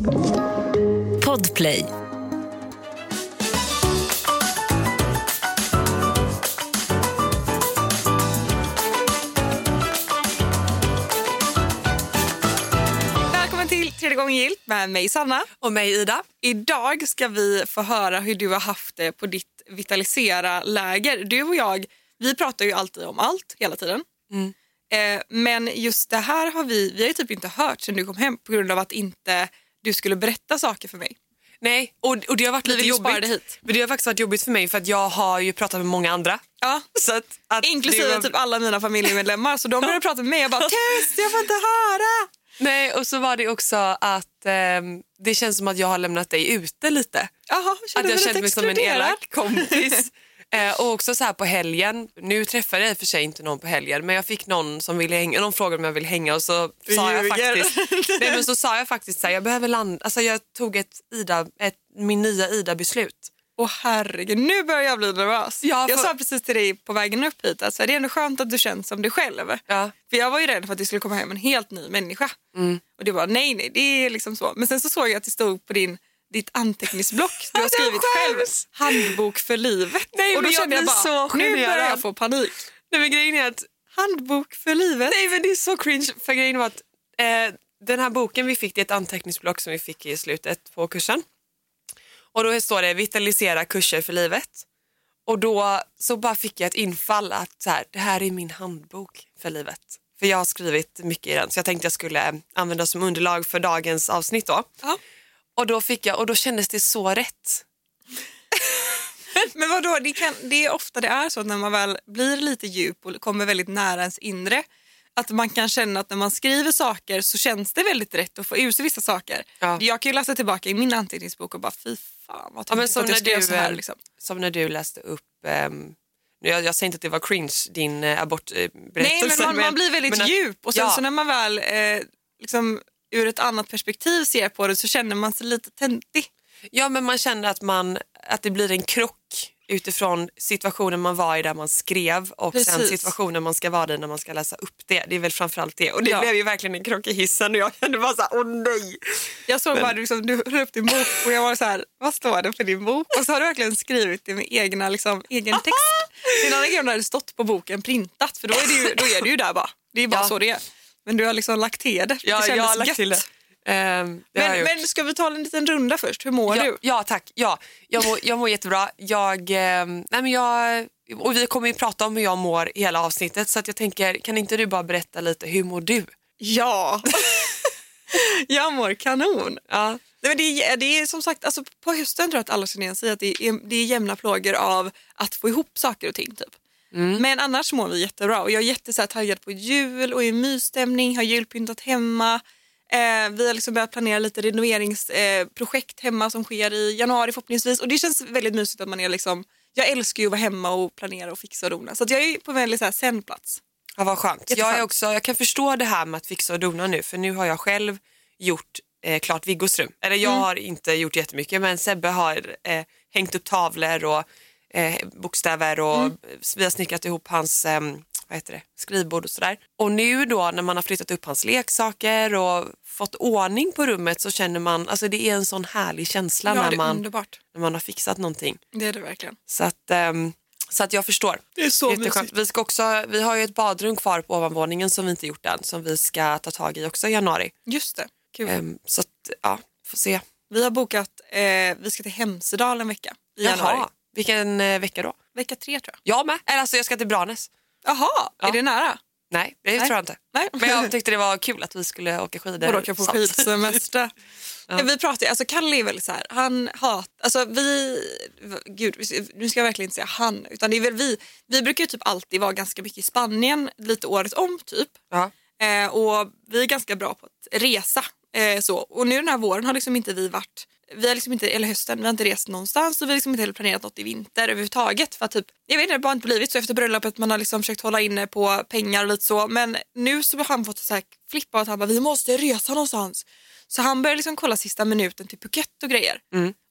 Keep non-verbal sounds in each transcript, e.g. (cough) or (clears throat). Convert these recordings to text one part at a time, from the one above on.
Podplay. Välkommen till tredje gången gilt med mig Sanna. Och mig Ida. Idag ska vi få höra hur du har haft det på ditt Vitalisera-läger. Du och jag, vi pratar ju alltid om allt hela tiden. Mm. Eh, men just det här har vi, vi har ju typ inte hört sen du kom hem på grund av att inte du skulle berätta saker för mig. Nej, och, och det har varit lite jobbigt. hit. Men det har faktiskt varit jobbigt för mig för att jag har ju pratat med många andra. Ja. Så att, att Inklusive var- typ alla mina familjemedlemmar. Så de började prata med mig. Jag bara tyst, jag får inte höra. Nej, och så var det också att ehm, det känns som att jag har lämnat dig ute lite. Jaha, Att jag kände lite mig som en elak kompis. (laughs) Eh, och också så här på helgen, nu träffade jag i och för sig inte någon på helgen men jag fick någon som ville hänga, någon frågade om jag ville hänga och så Du sa jag ljuger. faktiskt, (laughs) nej men så sa jag faktiskt så här, jag behöver landa, alltså jag tog ett Ida, ett, min nya Ida-beslut. Åh herregud, nu börjar jag bli nervös. Ja, Jag för- sa precis till dig på vägen upp hit att så här, det är ändå skönt att du känns som dig själv. Ja. För jag var ju rädd för att det skulle komma hem en helt ny människa. Mm. Och det var nej, nej, det är liksom så. Men sen så såg jag att det stod på din ditt anteckningsblock du har skrivit själv, handbok för livet. Nej, och då jag kände jag blir bara, så nu börjar jag få panik. Nej men grejen är att Handbok för livet. Nej men det är så cringe för grejen var att eh, den här boken vi fick det är ett anteckningsblock som vi fick i slutet på kursen. Och då står det vitalisera kurser för livet. Och då så bara fick jag ett infall att så här, det här är min handbok för livet. För jag har skrivit mycket i den så jag tänkte jag skulle använda som underlag för dagens avsnitt då. Ja. Och då fick jag och då kändes det så rätt. Men vadå, det, kan, det är ofta det är så att när man väl blir lite djup och kommer väldigt nära ens inre att man kan känna att när man skriver saker så känns det väldigt rätt att få ur sig vissa saker. Ja. Jag kan ju läsa tillbaka i min anteckningsbok och bara fy fan vad Ja, men som att jag skrev du, så här. eh, Liksom. som när du läste upp ehm, jag, jag säger inte att det var cringe, din eh, abortberättelse. Nej men man, man blir väldigt men djup och sen ja. så när man väl eh, liksom, ur ett annat perspektiv ser på det så känner man sig lite töntig. Ja, men man känner att, man, att det blir en krock utifrån situationen man var i där man skrev och sen Precis. situationen man ska vara i när man ska läsa upp det. Det är väl framförallt det. Och det Ja. blev ju verkligen en krock i hissen och jag kände bara så här, åh nej. Jag såg bara liksom, du höll upp din bok och jag var så här, vad står det på din bok? Och så har du verkligen skrivit det med egna, liksom, egen text. (laughs) Det är en annan grej om det hade stått på boken printat för då är det ju, då är det ju där bara. Det är bara Ja. så det är. Men du har liksom lagt till det. Ja, det jag har lagt gött. till det. Jag Men, men ska vi ta en liten runda först? Hur mår ja, du? ja, tack. Ja, jag, mår, jag mår jättebra. Jag, ehm, nej, men jag, och vi kommer ju prata om hur jag mår i hela avsnittet så att jag tänker, kan inte du bara berätta lite, hur mår du? Ja. (laughs) jag mår kanon. Ja. Nej, men det, är, det är som sagt, alltså på hösten tror jag att alla känner igen sig att det är, det är jämna plågor av att få ihop saker och ting. Typ. Men annars mår vi jättebra och jag är jätte, så här, taggad på jul och är i mysstämning, har julpyntat hemma. Eh, vi har liksom börjat planera lite renoveringsprojekt eh, hemma som sker i januari förhoppningsvis och det känns väldigt mysigt att man är liksom, jag älskar ju att vara hemma och planera och fixa och dona så jag är på en väldigt så här, zen-plats. Ja, vad skönt. Jag, är också, jag kan förstå det här med att fixa och dona nu för nu har jag själv gjort eh, klart Viggos rum. Eller jag Mm. har inte gjort jättemycket men Sebbe har eh, hängt upp tavlor och eh, bokstäver och Mm. vi har snickrat ihop hans eh, vad heter det, skrivbord och sådär. Och nu då när man har flyttat upp hans leksaker och fått ordning på rummet så känner man, alltså det är en sån härlig känsla Ja, när, man, underbart. när man har fixat någonting. Det är det verkligen. Så att, ehm, så att jag förstår. Det är så mysigt. Vi, ska också, vi har ju ett badrum kvar på ovanvåningen som vi inte gjort än som vi ska ta tag i också i januari. Just det. Kul. Ehm, så att, ja, får se. Vi har bokat, eh, vi ska till Hemsedal en vecka i januari. Vilken eh, vecka då? Vecka tre tror jag. Jag med. Eller alltså jag ska till Branäs. Jaha, Ja. är det nära? Nej, det tror jag inte. Nej. Men jag (laughs) tyckte det var kul att vi skulle åka skidor. och åka på skidsemester. (laughs) ja. Vi pratar, alltså Kalle är väl så här, han hat, alltså vi, gud nu ska jag verkligen inte säga han, utan det är väl vi, vi brukar ju typ alltid vara ganska mycket i Spanien lite året om typ. Ja. Eh, och vi är ganska bra på att resa. Eh, så. Och nu den här våren har liksom inte vi varit, vi har liksom inte, eller hösten, vi har inte rest någonstans och vi har liksom inte heller planerat något i vinter överhuvudtaget. För typ, jag vet inte, det har bara inte blivit så efter bröllopet. Man har liksom försökt hålla inne på pengar och lite så. Men nu så har han fått så här flippa att han bara, vi måste resa någonstans. Så han börjar liksom kolla sista minuten till Phuket och grejer.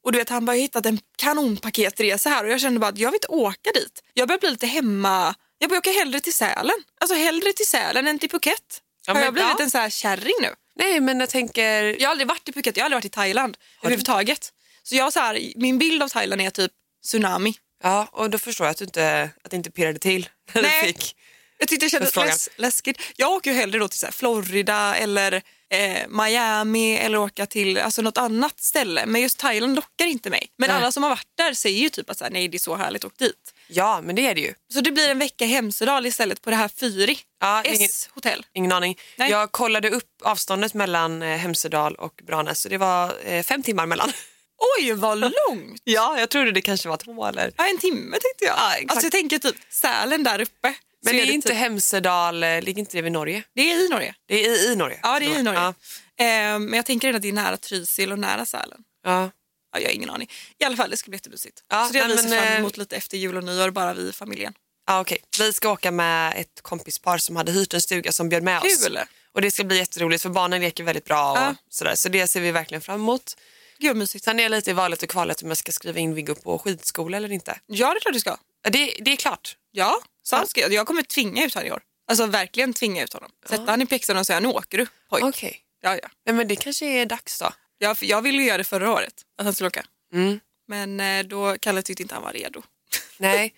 Och du vet, han bara, jag hittat en kanonpaketresa här och jag kände bara att jag vill inte åka dit. Jag börjar bli lite hemma, jag börjar åka hellre till Sälen. Alltså hellre till Sälen än till Phuket. Ja, har jag blivit ja. en så här kärring nu? Nej, men jag tänker... Jag har aldrig varit i Phuket, jag har aldrig varit i Thailand överhuvudtaget. Så jag så här, min bild av Thailand är typ tsunami. Ja, och då förstår jag att du inte, att det inte pirrade till när Nej. du fick. Jag tyckte det kändes läs, läskigt. Jag åker ju hellre då till så Florida eller eh, Miami eller åka till alltså något annat ställe. Men just Thailand lockar inte mig. Men Nej. alla som har varit där säger ju typ att så här, nej det är så härligt, åk dit. Ja, men det är det ju. Så det blir en vecka Hemsedal istället på det här Fyri. Ja, ingen, S-hotell. ingen aning. Nej. Jag kollade upp avståndet mellan eh, Hemsedal och Branäs och det var eh, fem timmar mellan. (laughs) Oj vad långt! (laughs) Ja, jag trodde det kanske var två eller... Ja, en timme tänkte jag. Ja, exakt. alltså jag tänker typ Sälen där uppe. Men det är inte typ, Hemsedal, eh, ligger inte det vid Norge? det är i Norge. Det är i, i Norge. Ja det är i Norge. Ja. Eh, men jag tänker att det är nära Trysil och nära Sälen. Ja. Ja, jag har ingen aning. I alla fall det ska bli jättemysigt. Ja, så det har vi sett fram eh, emot lite efter jul och nyår, bara vi i familjen. Ja, okej. Vi ska åka med ett kompispar som hade hyrt en stuga som bjöd med oss. Kul! Och det ska bli jätteroligt för barnen leker väldigt bra och Ja. sådär. Så det ser vi verkligen fram emot. Gud mysigt. Sen är jag lite i valet och kvalet om jag ska skriva in Viggo på skidskola eller inte. Ja det är klart du ska. Ja, Det, det är klart. Ja, så Ja. ska jag. jag kommer tvinga ut honom i år. Alltså verkligen tvinga ut honom. Sätta han i pjäxan och säga nu åker du pojk. Okej. Ja, ja. Nej, men det kanske är dags då. Jag, jag ville ju göra det förra året, att han skulle åka. Mm. Men eh, då Kalle tyckte inte han var redo. (laughs) Nej.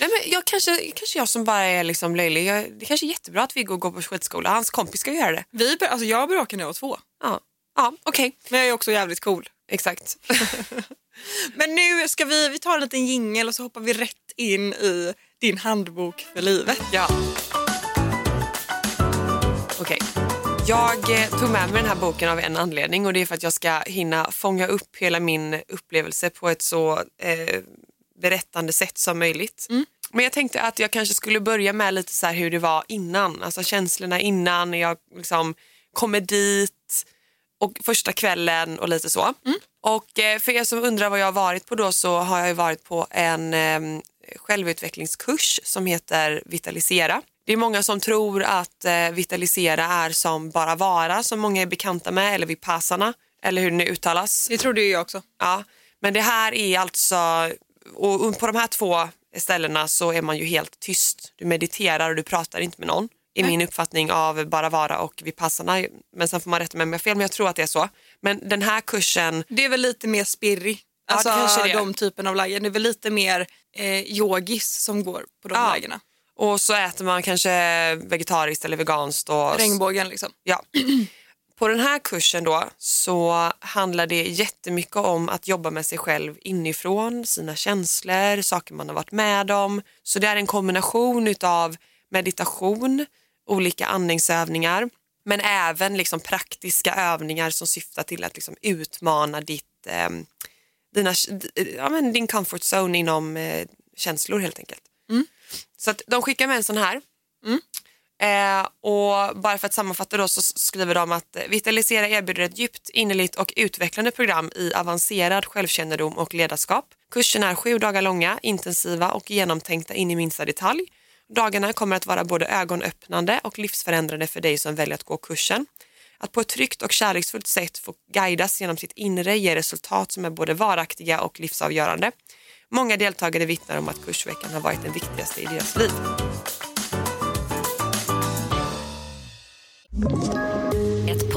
Nej, men jag kanske, kanske jag som bara är liksom löjlig. Jag, det kanske är jättebra att Viggo går på skidskola. Hans kompis ska göra det. Vi, alltså jag börjar åka när jag var två. Ja, ja okej. Men jag är också jävligt cool. Exakt. (laughs) Men nu ska vi, vi tar en liten jingel och så hoppar vi rätt in i din handbok för livet. Ja. Okej. Jag eh, tog med mig den här boken av en anledning och det är för att jag ska hinna fånga upp hela min upplevelse på ett så eh, berättande sätt som möjligt. Men jag tänkte att jag kanske skulle börja med lite så hur det var innan, alltså känslorna innan jag liksom kommer dit och första kvällen och lite så. Och eh, för er som undrar vad jag har varit på då så har jag varit på en eh, självutvecklingskurs som heter Vitalisera. Det är många som tror att eh, Vitalisera är som bara vara som många är bekanta med eller Vipassana eller hur det nu uttalas. Det trodde ju jag också. Ja, men det här är alltså, och på de här två ställena så är man ju helt tyst. Du mediterar och du pratar inte med någon. I min uppfattning av bara vara och vipassana. Men sen får man rätta mig om jag fel, men jag tror att det är så. Men den här kursen, Det är väl lite mer spirrig. Ja, Alltså är. de typen av lägen. Det är väl lite mer eh, yogis som går på de Ja. lägena. Och så äter man kanske vegetariskt eller veganskt. Och, Regnbågen liksom. Ja. (clears throat) På den här kursen då så handlar det jättemycket om att jobba med sig själv inifrån, sina känslor, saker man har varit med om. Så det är en kombination utav meditation, olika andningsövningar men även liksom praktiska övningar som syftar till att liksom utmana ditt, eh, dina, ja, din comfort zone inom eh, känslor helt enkelt. Så att de skickar med en sån här Eh, och bara för att sammanfatta då så skriver de att eh, Vitalisera erbjuder ett djupt, innerligt och utvecklande program i avancerad självkännedom och ledarskap. Kurserna är sju dagar långa, intensiva och genomtänkta in i minsta detalj. Dagarna kommer att vara både ögonöppnande och livsförändrande för dig som väljer att gå kursen. Att på ett tryggt och kärleksfullt sätt få guidas genom sitt inre ger resultat som är både varaktiga och livsavgörande. Många deltagare vittnar om att kursveckan har varit den viktigaste i deras liv.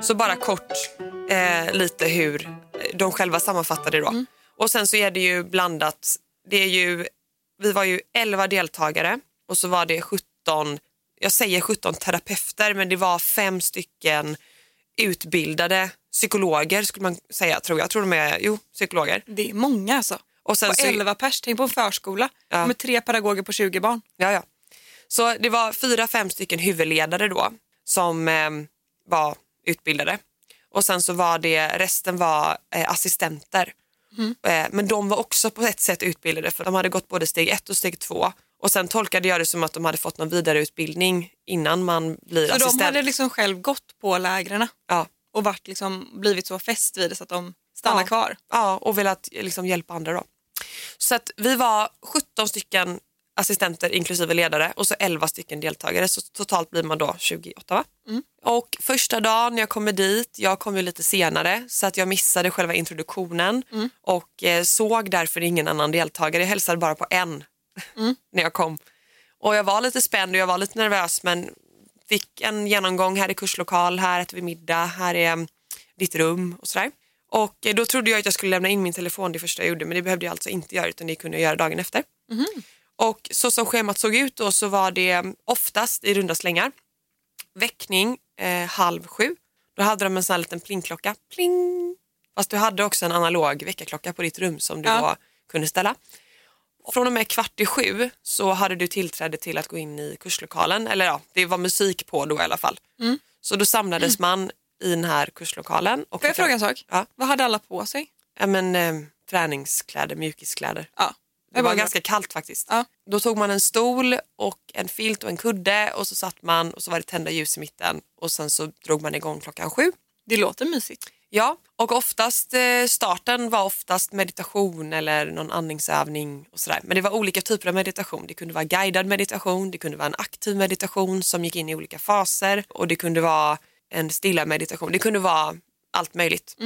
Så bara kort eh, lite hur de själva sammanfattar det då. Och sen så är det ju blandat. Det är ju, vi var ju 11 deltagare och så var det 17, jag säger 17 terapeuter men det var fem stycken utbildade psykologer skulle man säga tror jag. Jag tror de är, jo, psykologer. Det är många alltså. Och sen På så, 11 pers, tänk på en förskola Ja. med tre pedagoger på 20 barn. Ja, ja. Så det var fyra, fem stycken huvudledare då som eh, var utbildade. Och sen så var det, resten var eh, assistenter. Eh, men de var också på ett sätt utbildade för de hade gått både steg ett och steg två Och sen tolkade jag det som att de hade fått någon vidareutbildning innan man blir Så assistent. de hade liksom själv gått på lägren ja. och varit liksom, blivit så fäst vid det så att de stannar Ja. kvar. ja, och velat liksom, hjälpa andra då. Så att vi var 17 stycken assistenter inklusive ledare och så 11 stycken deltagare. Så totalt blir man då 28 va? Och första dagen jag kommer dit, jag kom ju lite senare så att jag missade själva introduktionen och eh, såg därför ingen annan deltagare. Jag hälsade bara på en (laughs) när jag kom. Och jag var lite spänd och jag var lite nervös men fick en genomgång. Här är kurslokal, här äter vi middag, här är mm, ditt rum och sådär. Och eh, då trodde jag att jag skulle lämna in min telefon det första jag gjorde men det behövde jag alltså inte göra utan det kunde jag göra dagen efter. Och så som schemat såg ut då så var det oftast i runda slängar väckning eh, halv sju. Då hade de en sån här liten plingklocka. Pling! Fast du hade också en analog väckarklocka på ditt rum som du Ja. då kunde ställa. Från och med kvart i sju så hade du tillträde till att gå in i kurslokalen. Eller ja, det var musik på då i alla fall. Så då samlades man i den här kurslokalen. Och Får jag fråga en sak? Ja. Vad hade alla på sig? Ja, men, eh, träningskläder, mjukiskläder. Ja. Det var ganska kallt faktiskt. Ja. Då tog man en stol och en filt och en kudde och så satt man och så var det tända ljus i mitten och sen så drog man igång klockan sju. Det låter mysigt. Ja, och oftast eh, starten var oftast meditation eller någon andningsövning och sådär. Men det var olika typer av meditation. Det kunde vara guidad meditation, det kunde vara en aktiv meditation som gick in i olika faser och det kunde vara en stilla meditation. Det kunde vara allt möjligt.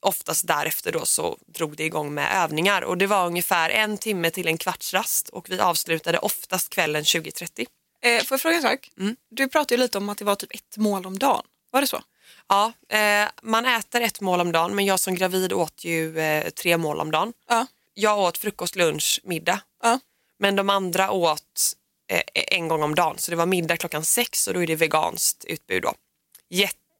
Oftast därefter då så drog det igång med övningar och det var ungefär en timme till en kvartsrast och vi avslutade oftast kvällen 20.30. Eh, får jag fråga en sak? Mm. Du pratade ju lite om att det var typ ett mål om dagen. Var det så? Ja, eh, man äter ett mål om dagen men jag som gravid åt ju eh, tre mål om dagen. Ja. Jag åt frukost, lunch, middag. Ja. Men de andra åt eh, en gång om dagen. Så det var middag klockan sex och då är det veganskt utbud då.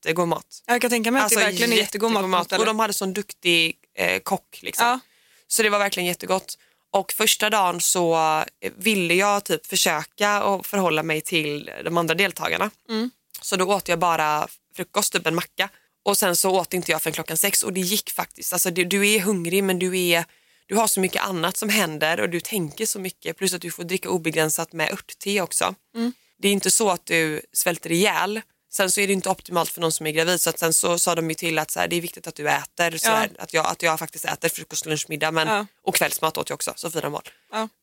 Jättegod mat. Jag kan tänka mig att det verkligen är jättegod mat. på Och de hade sån duktig eh, kock liksom. Ja. Så det var verkligen jättegott. Och första dagen så eh, ville jag typ försöka och förhålla mig till de andra deltagarna. Mm. Så då åt jag bara frukost, typ en macka. Och sen så åt inte jag förrän klockan sex och det gick faktiskt. Alltså du, du är hungrig men du, är, du har så mycket annat som händer och du tänker så mycket. Plus att du får dricka obegränsat med örtte också. Mm. Det är inte så att du svälter ihjäl. Sen så är det inte optimalt för någon som är gravid så att sen så sa de ju till att så här, det är viktigt att du äter. Så här, att, jag, att jag faktiskt äter frukost, lunch, middag men, Ja. och kvällsmat åt jag också, så fyra mål.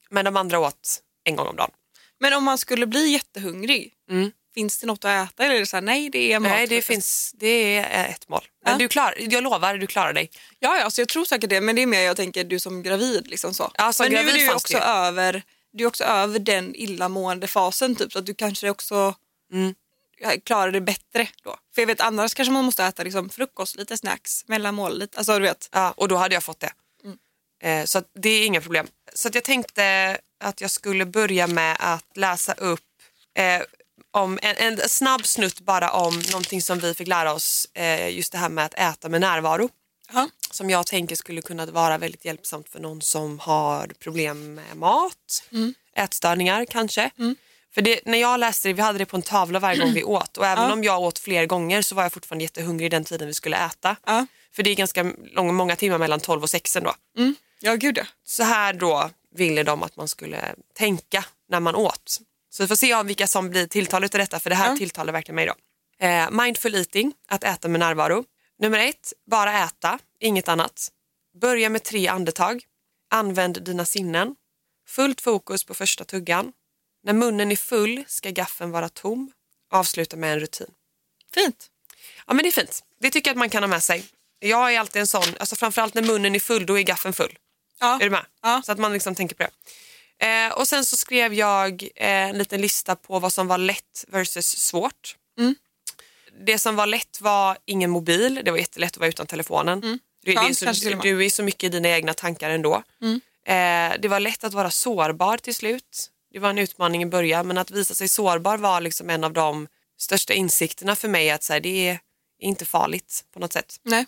Men de andra åt en gång om dagen. Men om man skulle bli jättehungrig, Mm. finns det något att äta eller är det så här, nej det är mat? Nej, det, finns, det är ett mål. Men Ja. du klar, jag lovar, du klarar dig. Ja, ja så jag tror säkert det, men det är mer jag tänker du som gravid. Liksom så. Ja, som men nu gravid är du också det. över, du är också över den illamående fasen typ, så att du kanske också Mm. Klarar det bättre då. För jag vet annars kanske man måste äta liksom, frukost, lite snacks, mellanmål, lite, alltså du vet. Ja, och då hade jag fått det. Mm. Eh, så det är inga problem. Så jag tänkte att jag skulle börja med att läsa upp eh, om en, en snabb snutt bara om någonting som vi fick lära oss, eh, just det här med att äta med närvaro. Ja. Som jag tänker skulle kunna vara väldigt hjälpsamt för någon som har problem med mat, ätstörningar kanske. För det, när jag läste det, vi hade det på en tavla varje gång vi (clears throat) åt och även Ja. om jag åt fler gånger så var jag fortfarande jättehungrig den tiden vi skulle äta. Ja. För det är ganska lång, många timmar mellan 12 och 6 då. Mm. ja, gud ja. Så här då ville de att man skulle tänka när man åt. Så vi får se om vilka som blir tilltalet av detta för det här Ja. tilltalar verkligen mig då. Eh, mindful eating, att äta med närvaro. Nummer ett, bara äta, inget annat. Börja med tre andetag. Använd dina sinnen. Fullt fokus på första tuggan. När munnen är full ska gaffeln vara tom. Avsluta med en rutin. Fint. Ja men det är fint. Det tycker jag att man kan ha med sig. Jag är alltid en sån, alltså framförallt när munnen är full då är gaffeln full. Ja. Är du med? Ja. Så att man liksom tänker på det. Eh, och sen så skrev jag eh, en liten lista på vad som var lätt versus svårt. Mm. Det som var lätt var ingen mobil, det var jättelätt att vara utan telefonen. Du, det är Mm. Så, du är så mycket i dina egna tankar ändå. Mm. Eh, det var lätt att vara sårbar till slut. Det var en utmaning i början men att visa sig sårbar var liksom en av de största insikterna för mig att så här, det är inte farligt på något sätt. Nej.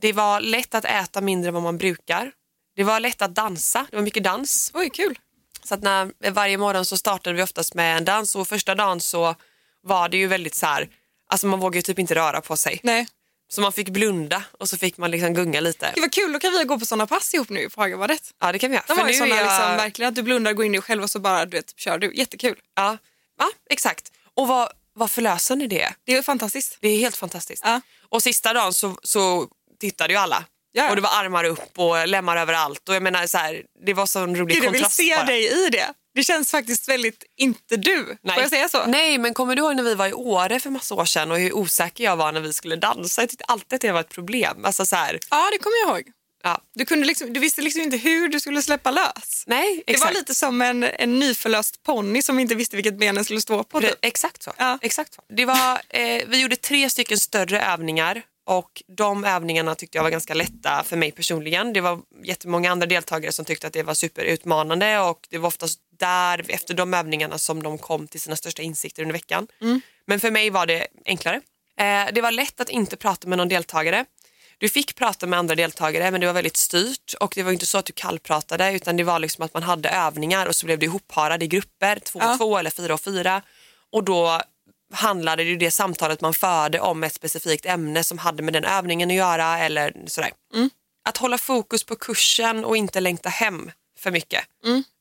Det var lätt att äta mindre än vad man brukar. Det var lätt att dansa, det var mycket dans. Oj, kul. Så att när, varje morgon så startade vi oftast med en dans och första dagen så var det ju väldigt så här, alltså man vågade typ inte röra på sig. Nej. Så man fick blunda och så fick man liksom gunga lite. Gud vad kul, då kan vi gå på sådana pass ihop nu på Hagabadet. Ja det kan vi göra. De har ju är jag- liksom, verkligen att du blundar, går in i dig själv och så bara du vet, kör du. Jättekul. Ja, ja exakt. Och vad, vad förlösande det är. Det är fantastiskt. Det är helt fantastiskt. Ja. Och sista dagen så, så tittade ju alla. Ja. Och det var armar upp och lemmar överallt. Och jag menar så här, det var så en rolig Gud, jag vill kontrast se bara. dig i det. Det känns faktiskt väldigt inte du. Nej. Får jag säga så? Nej, men kommer du ihåg när vi var i Åre för massa år sedan och hur osäker jag var när vi skulle dansa? Jag tyckte alltid att det var ett problem. Alltså så här, Ja, det kommer jag ihåg. ja. Du, kunde liksom, du visste liksom inte hur du skulle släppa lös. Nej, Det exakt. var lite som en, en nyförlöst ponny som inte visste vilket ben den skulle stå på. Typ. Exakt så. Ja. Exakt så. Det var, eh, vi gjorde tre stycken större övningar och de övningarna tyckte jag var ganska lätta för mig personligen. Det var jättemånga andra deltagare som tyckte att det var superutmanande och det var oftast där efter de övningarna som de kom till sina största insikter under veckan. Men för mig var det enklare. Eh, det var lätt att inte prata med någon deltagare. Du fick prata med andra deltagare men det var väldigt styrt och det var inte så att du kallpratade utan det var liksom att man hade övningar och så blev det ihopparade i grupper, två och Ja. två eller fyra och fyra. Och då handlade det ju det samtalet man förde om ett specifikt ämne som hade med den övningen att göra eller sådär. Att hålla fokus på kursen och inte längta hem för mycket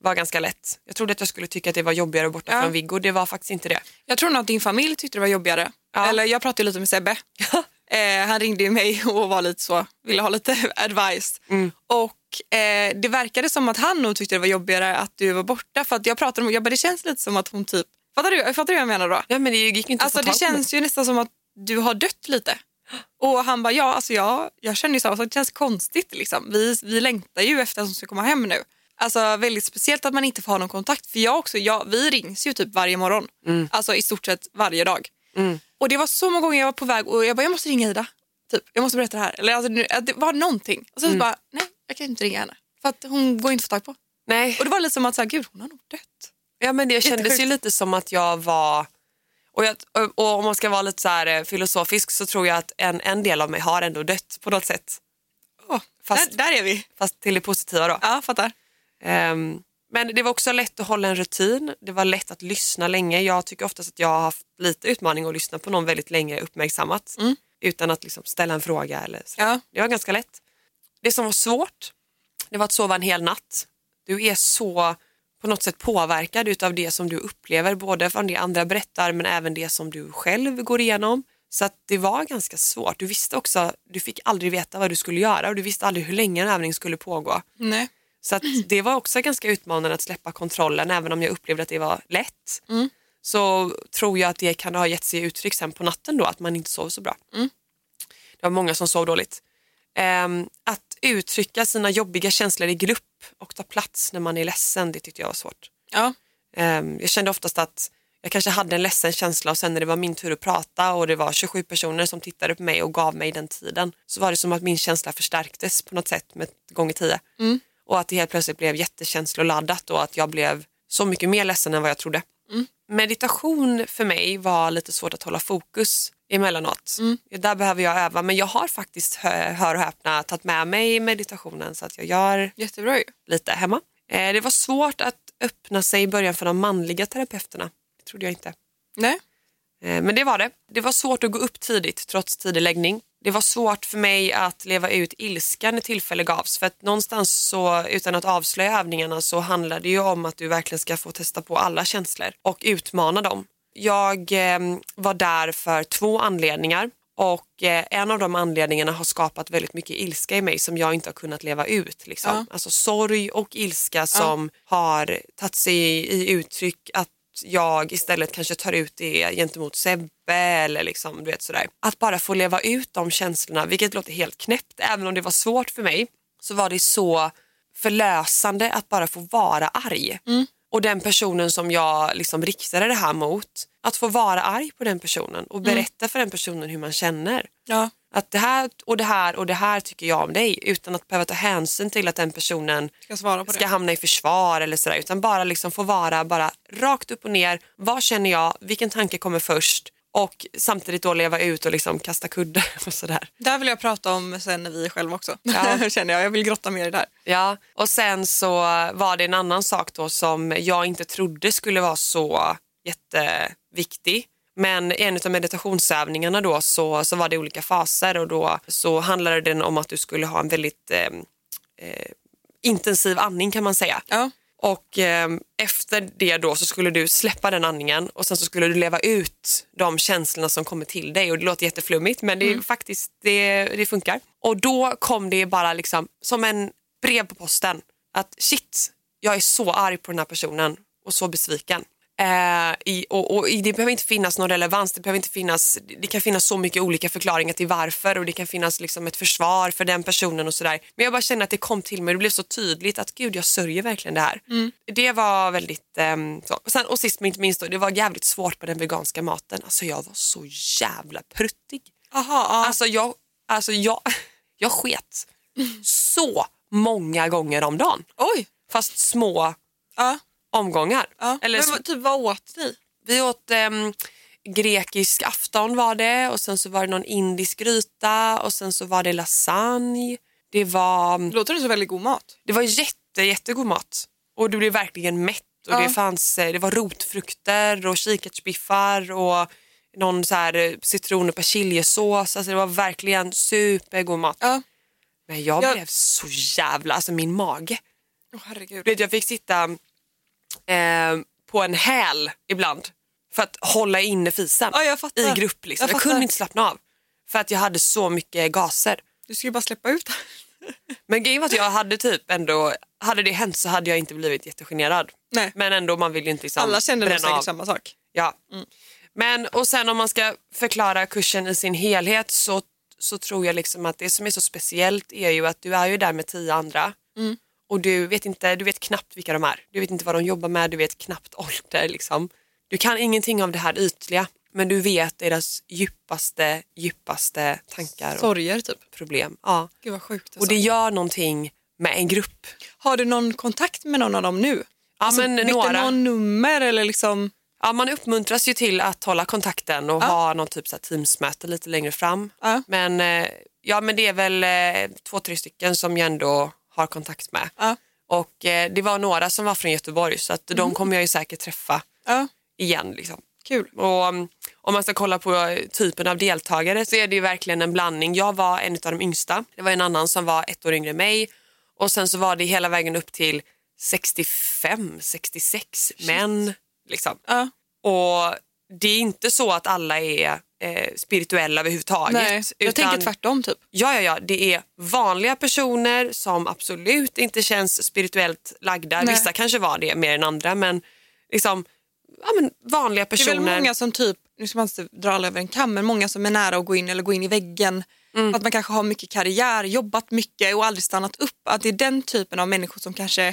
var ganska lätt. Jag trodde att jag skulle tycka att det var jobbigare borta Ja. från Viggo, det var faktiskt inte det. Jag tror nog att din familj tyckte det var jobbigare. Ja. Eller jag pratade lite med Sebbe. (laughs) eh, han ringde mig och var lite så, ville ha lite (laughs) advice. Mm. Och eh, det verkade som att han nog tyckte det var jobbigare att du var borta. För att jag pratade med, jag bara, det känns lite som att hon typ, fattar du, fattar du vad jag menar då? Ja, men det gick inte Alltså det känns ju nästan som att du har dött lite. Och han bara, ja alltså jag, jag känner ju så, alltså, det känns konstigt liksom. Vi, vi längtar ju efter att hon ska komma hem nu. Alltså väldigt speciellt att man inte får ha någon kontakt. För jag också, jag, vi rings ju typ varje morgon. Alltså i stort sett varje dag. Och det var så många gånger jag var på väg och jag bara, jag måste ringa Ida. Typ, jag måste berätta det här. Eller alltså, det var någonting. Och sen så bara, nej jag kan inte ringa henne. För att hon går inte att få tag på. Nej. Och det var lite som att, så här, gud hon har nog dött. Ja, men det kändes ju lite som att jag var... Och, jag, och- om man ska vara lite så här eh, filosofisk så tror jag att en, en del av mig har ändå dött på något sätt. Åh, Fast- där, där är vi. Fast till det positiva då. Ja, fattar. Ehm, men det var också lätt att hålla en rutin. Det var lätt att lyssna länge. Jag tycker oftast att jag har haft lite utmaning att lyssna på någon väldigt länge uppmärksammat. Utan att liksom ställa en fråga eller så. Ja. Det var ganska lätt. Det som var svårt, det var att sova en hel natt. Du är så på något sätt påverkad utav det som du upplever, både från det andra berättar men även det som du själv går igenom. Så att det var ganska svårt. Du visste också, du fick aldrig veta vad du skulle göra och du visste aldrig hur länge en övning skulle pågå. Nej. Så att det var också ganska utmanande att släppa kontrollen även om jag upplevde att det var lätt. Så tror jag att det kan ha gett sig uttryck sen på natten då, att man inte sov så bra. Det var många som sov dåligt. Ehm, att uttrycka sina jobbiga känslor i grupp och ta plats när man är ledsen, det tyckte jag var svårt. Ja. Ehm, jag kände oftast att jag kanske hade en ledsen känsla och sen när det var min tur att prata och det var 27 personer som tittade på mig och gav mig den tiden så var det som att min känsla förstärktes på något sätt med gånger tio. Och att det helt plötsligt blev jättekänsloladdat och att jag blev så mycket mer ledsen än vad jag trodde. Meditation för mig var lite svårt att hålla fokus emellanåt. Där behöver jag öva men jag har faktiskt, hö- hör och häpna, tagit med mig meditationen så att jag gör Jättebra ju. lite hemma. Eh, det var svårt att öppna sig i början för de manliga terapeuterna. Det trodde jag inte. Nej. Eh, men det var det. Det var svårt att gå upp tidigt trots tidig läggning. Det var svårt för mig att leva ut ilska när tillfälle gavs. För att någonstans så, utan att avslöja övningarna så handlar det ju om att du verkligen ska få testa på alla känslor och utmana dem. Jag eh, var där för två anledningar och eh, en av de anledningarna har skapat väldigt mycket ilska i mig som jag inte har kunnat leva ut. Liksom. Ja. Alltså sorg och ilska som har tagit sig i, uttryck att jag istället kanske tar ut det gentemot Sebbe eller liksom, du vet sådär. Att bara få leva ut de känslorna, vilket låter helt knäppt, även om det var svårt för mig, så var det så förlösande att bara få vara arg. Och den personen som jag liksom riktade det här mot, att få vara arg på den personen och berätta för den personen hur man känner. Ja. Att det här och det här och det här tycker jag om dig utan att behöva ta hänsyn till att den personen Ska svara på det. ska hamna i försvar eller sådär utan bara liksom få vara bara rakt upp och ner. Vad känner jag? Vilken tanke kommer först? Och samtidigt då leva ut och liksom kasta kudde (laughs) och sådär. Där vill jag prata om sen när vi är själva också. Ja. (laughs) Känner jag. Jag vill grotta mer i det här. Ja, och sen så var det en annan sak då som jag inte trodde skulle vara så jätteviktig Men i en av meditationsövningarna då så, så var det olika faser och då så handlade den om att du skulle ha en väldigt eh, eh, intensiv andning kan man säga. Ja. Och eh, efter det då så skulle du släppa den andningen och sen så skulle du leva ut de känslorna som kommer till dig. Och det låter jätteflummigt men det är faktiskt, det, det funkar. Och då kom det bara liksom som en brev på posten. Att shit, jag är så arg på den här personen och så besviken. Eh, i, och, och det behöver inte finnas någon relevans, det, behöver inte finnas, det kan finnas så mycket olika förklaringar till varför och det kan finnas liksom ett försvar för den personen och sådär. Men jag bara känner att det kom till mig, det blev så tydligt att gud jag sörjer verkligen det här. Det var väldigt, ehm, så. Och, sen, och sist men inte minst då, det var jävligt svårt med den veganska maten. Alltså jag var så jävla pruttig. Aha, ja. Alltså jag, alltså jag, (laughs) jag sket så många gånger om dagen. Oj. Fast små Ja. Omgångar. Ja. Eller Men så- typ vad åt ni? vi åt ehm, grekisk afton var det och sen så var det någon indisk gryta och sen så var det lasagne. Det var, Låter det så väldigt god mat? det var jätte, jättegod mat och du blev verkligen mätt. Och Ja. det, fanns, eh, det var rotfrukter och kikärtsbiffar och någon så här eh, citron och persiljesås. Alltså det var verkligen supergod mat. Ja. Men jag Jag- blev så jävla, alltså min mage. Åh herregud. Vet, jag fick sitta eh, på en häl ibland för att hålla inne fisen Ja, i grupp. Liksom. Jag Jag, kunde inte slappna av för att jag hade så mycket gaser. Du ju bara släppa ut. (laughs) Men grejen var att jag hade typ ändå, hade det hänt så hade jag inte blivit jättegenerad. Nej. Men ändå man vill ju inte liksom Alla känner nog säkert av. samma sak. Ja. Men och sen om man ska förklara kursen i sin helhet så, så tror jag liksom att det som är så speciellt är ju att du är ju där med tio andra och du vet, inte, du vet knappt vilka de är. Du vet inte vad de jobbar med, du vet knappt (laughs) ålder. Liksom. Du kan ingenting av det här ytliga men du vet deras djupaste, djupaste tankar och Sorger typ. problem. Ja. Gud vad sjukt. Alltså. Och det gör någonting med en grupp. Har du någon kontakt med någon av dem nu? Ja, Alltså, men några. någon nummer eller liksom? Ja, man uppmuntras ju till att hålla kontakten och Ja. ha någon typ så här teamsmöte lite längre fram. Ja. Men, eh, ja, men det är väl eh, två, tre stycken som jag ändå har kontakt med. Ja. Och eh, det var några som var från Göteborg så att de kommer jag ju säkert träffa Ja, igen. Liksom. kul. Och um, om man ska kolla på eh, typen av deltagare så är det ju verkligen en blandning. Jag var en av de yngsta. Det var en annan som var ett år yngre än mig. Och sen så var det hela vägen upp till 65, 66 män. Liksom. Ja. Och det är inte så att alla är eh, spirituella överhuvudtaget. Nej, jag utan- tänker tvärtom typ. Ja, ja, ja, det är vanliga personer som absolut inte känns spirituellt lagda. Nej. Vissa kanske var det mer än andra, men liksom ja, men vanliga Det är personer. väl många som typ, nu ska man inte dra alla över en kam, men många som är nära att gå in eller gå in i väggen. Mm. Att man kanske har mycket karriär, jobbat mycket och aldrig stannat upp. Att det är den typen av människor som kanske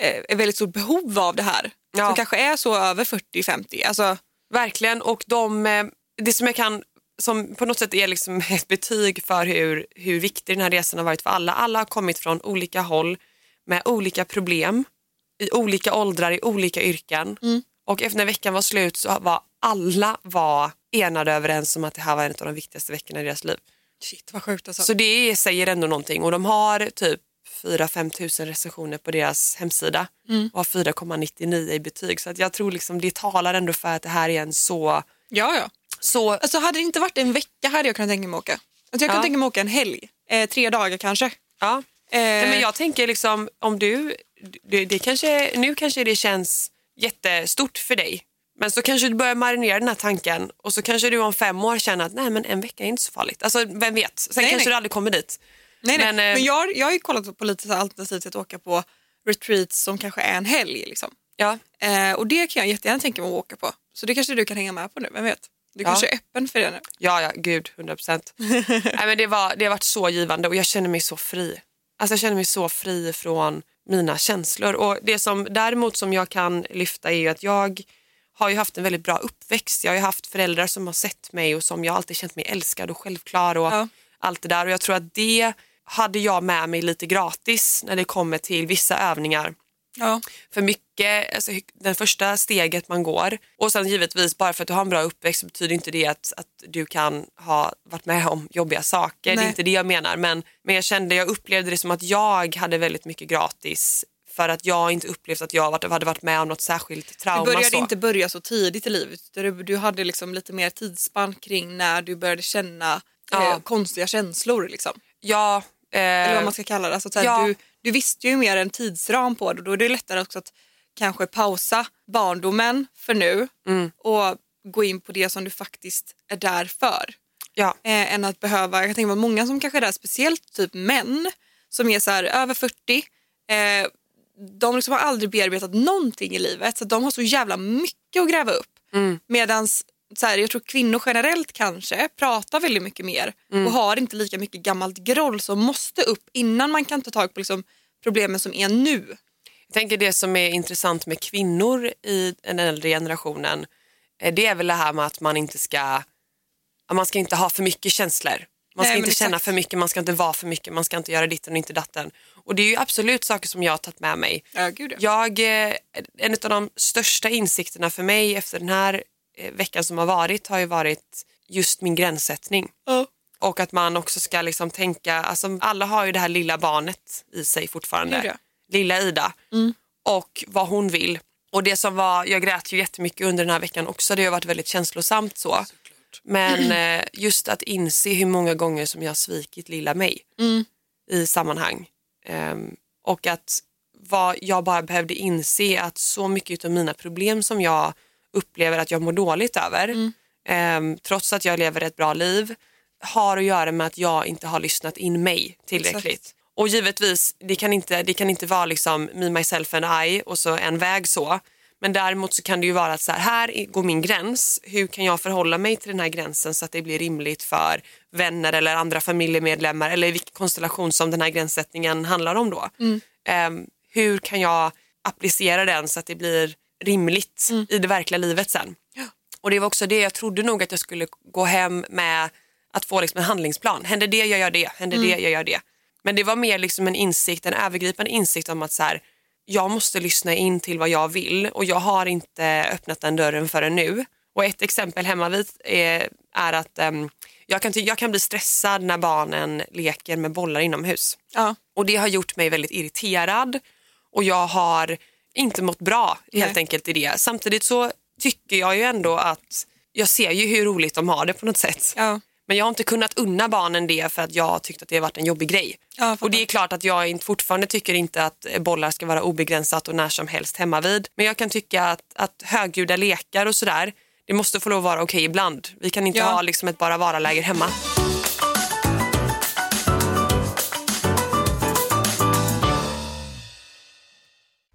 eh, är väldigt stort behov av det här. Ja. Som kanske är så över 40-50. Alltså, Verkligen. Och de, eh, det som jag kan som på något sätt är liksom (laughs) ett betyg för hur, hur viktig den här resan har varit för alla. Alla har kommit från olika håll med olika problem i olika åldrar, i olika yrken. Och efter när veckan var slut så var alla var enade överens om att det här var en av de viktigaste veckorna i deras liv. shit vad sjukt alltså. Så det säger ändå någonting och de har typ 4-5 tusen recensioner på deras hemsida och har 4,99 i betyg. Så att jag tror liksom det talar ändå för att det här är en så... Ja, ja. så Alltså hade det inte varit en vecka hade jag kunnat tänka mig åka. Alltså, jag kan Ja. tänka mig åka en helg, eh, tre dagar kanske. ja. Eh, Nej, men jag tänker liksom om du, det, det kanske, nu kanske det känns jättestort för dig. Men så kanske du börjar marinera den här tanken och så kanske du om fem år känner att nej men en vecka är inte så farligt. Alltså vem vet, sen Nej, kanske nej. du aldrig kommer dit. Nej, nej. Men, Men, eh, jag, jag har ju kollat på lite så alternativ till att åka på retreats som kanske är en helg. Liksom. Ja, Eh, och det kan jag jättegärna tänka mig att åka på. Så det kanske du kan hänga med på nu, vem vet? Du Ja. kanske är öppen för det nu. ja, ja gud, 100 procent. (laughs) det, var, det har varit så givande och jag känner mig så fri. Alltså jag känner mig så fri från mina känslor. Och det som däremot som jag kan lyfta är att jag har ju haft en väldigt bra uppväxt. Jag har ju haft föräldrar som har sett mig och som jag alltid känt mig älskad och självklar och Ja. allt det där. Och jag tror att det hade jag med mig lite gratis när det kommer till vissa övningar. Ja. För mycket, alltså, den första steget man går och sen givetvis bara för att du har en bra uppväxt så betyder inte det att, att du kan ha varit med om jobbiga saker. Det Nej. är inte det jag menar men, men jag kände, jag upplevde det som att jag hade väldigt mycket gratis för att jag inte upplevt att jag hade varit med om något särskilt Du trauma. började så. inte börja så tidigt i livet. Du, du hade liksom lite mer tidsspann kring när du började känna Ja. eh, konstiga känslor. Liksom. Ja, eh, Eller vad man ska kalla det. Alltså, så här, ja. du, du visste ju mer en tidsram på det och då är det lättare också att kanske pausa barndomen för nu Mm. och gå in på det som du faktiskt är där för. ja. eh, än att behöva, jag tänker på många som kanske är där, speciellt typ män som är så här över 40, eh, de liksom har aldrig bearbetat någonting i livet så de har så jävla mycket att gräva upp. Mm. Medan så här, jag tror kvinnor generellt kanske pratar väldigt mycket mer Mm. och har inte lika mycket gammalt groll som måste upp innan man kan ta tag på liksom, problemen som är nu. Jag tänker det som är intressant med kvinnor i den äldre generationen eh, det är väl det här med att man inte ska man ska inte ha för mycket känslor. Man ska Nej, inte känna för mycket, man ska inte vara för mycket, man ska inte göra ditten och inte datten. Och det är ju absolut saker som jag har tagit med mig. Ja, gud ja. Jag, eh, en av de största insikterna för mig efter den här veckan som har varit har ju varit just min gränssättning. Ja. Och att man också ska liksom tänka, alltså alla har ju det här lilla barnet i sig fortfarande. Ja. Lilla Ida. Och vad hon vill. Och det som var, jag grät ju jättemycket under den här veckan också, det har varit väldigt känslosamt så. Men eh, just att inse hur många gånger som jag har svikit lilla mig i sammanhang. Ehm, och att vad jag bara behövde inse att så mycket av mina problem som jag upplever att jag mår dåligt över, ehm, trots att jag lever ett bra liv, har att göra med att jag inte har lyssnat in mig tillräckligt. Och givetvis, det kan inte, det kan inte vara liksom me, myself and I och så en väg så. Men däremot så kan det ju vara att så här, här går min gräns. Hur kan jag förhålla mig till den här gränsen så att det blir rimligt för vänner eller andra familjemedlemmar eller vilken konstellation som den här gränssättningen handlar om då. Ehm, hur kan jag applicera den så att det blir rimligt i det verkliga livet sen. Och det var också det jag trodde nog att jag skulle gå hem med att få liksom en handlingsplan. Händer det, jag gör det. Händer det, jag gör det. Men det var mer liksom en insikt, en övergripande insikt om att så här, jag måste lyssna in till vad jag vill och jag har inte öppnat den dörren förrän nu. Och ett exempel hemma vid är, är att ehm, jag, kan jag kan bli stressad när barnen leker med bollar inomhus. Ja. Och det har gjort mig väldigt irriterad och jag har inte mått bra helt Nej. enkelt i det. Samtidigt så tycker jag ju ändå att jag ser ju hur roligt de har det på något sätt. Ja. Men jag har inte kunnat unna barnen det för att jag har tyckt att det har varit en jobbig grej. Ja, och det är klart att jag inte, fortfarande tycker inte att bollar ska vara obegränsat och när som helst hemma vid. Men jag kan tycka att, att högljudda lekar och sådär, det måste få lov att vara okej ibland. Vi kan inte Ja. ha liksom ett bara vara-läger hemma.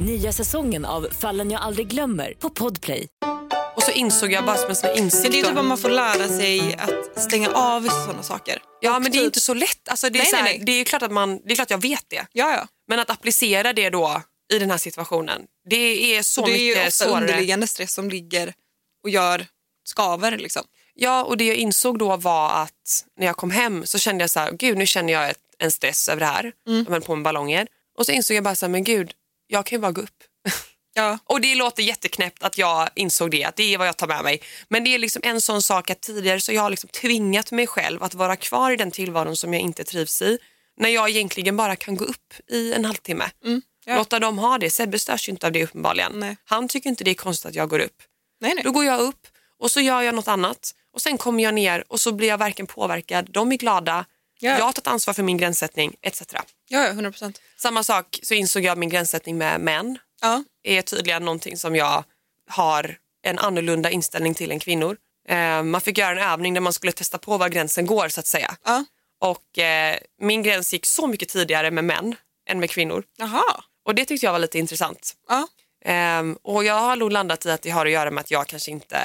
Nya säsongen av Fallen jag aldrig glömmer på Podplay. Och så insåg jag bara som en sån här insikt. Det är typ att man får lära sig att stänga av sådana saker. Ja men det är typ- inte så lätt. Alltså, det, är Nej, så här, nej, nej. det är klart att man, det är klart jag vet det. Ja, ja. Men att applicera det då i den här situationen, det är så Och det är ju mycket ofta svårare. underliggande stress som ligger och gör skaver. Liksom. Ja, och det jag insåg då var att när jag kom hem så kände jag så här, gud nu känner jag ett, en stress över det här. Mm. Jag höll på med ballonger. Och så insåg jag bara så här, men gud, jag kan ju bara gå upp. (laughs) Ja. Och det låter jätteknäppt att jag insåg det, att det är vad jag tar med mig. Men det är liksom en sån sak att tidigare så jag har liksom tvingat mig själv att vara kvar i den tillvaron som jag inte trivs i. När jag egentligen bara kan gå upp i en halvtimme. Mm. ja. Låta dem ha det. Sebbe störs ju inte av det uppenbarligen. Nej. Han tycker inte det är konstigt att jag går upp. Nej, nej. Då går jag upp och så gör jag något annat och sen kommer jag ner och så blir jag varken påverkad, de är glada, Ja. jag har tagit ansvar för min gränssättning etc. Ja, ja, 100 procent. Samma sak så insåg jag att min gränssättning med män Ja. är tydligen någonting som jag har en annorlunda inställning till än kvinnor. Eh, man fick göra en övning där man skulle testa på var gränsen går så att säga. Ja. Och eh, min gräns gick så mycket tidigare med män än med kvinnor. Jaha. Och det tyckte jag var lite intressant. Ja. Ehm, och jag har nog landat i att det har att göra med att jag kanske inte,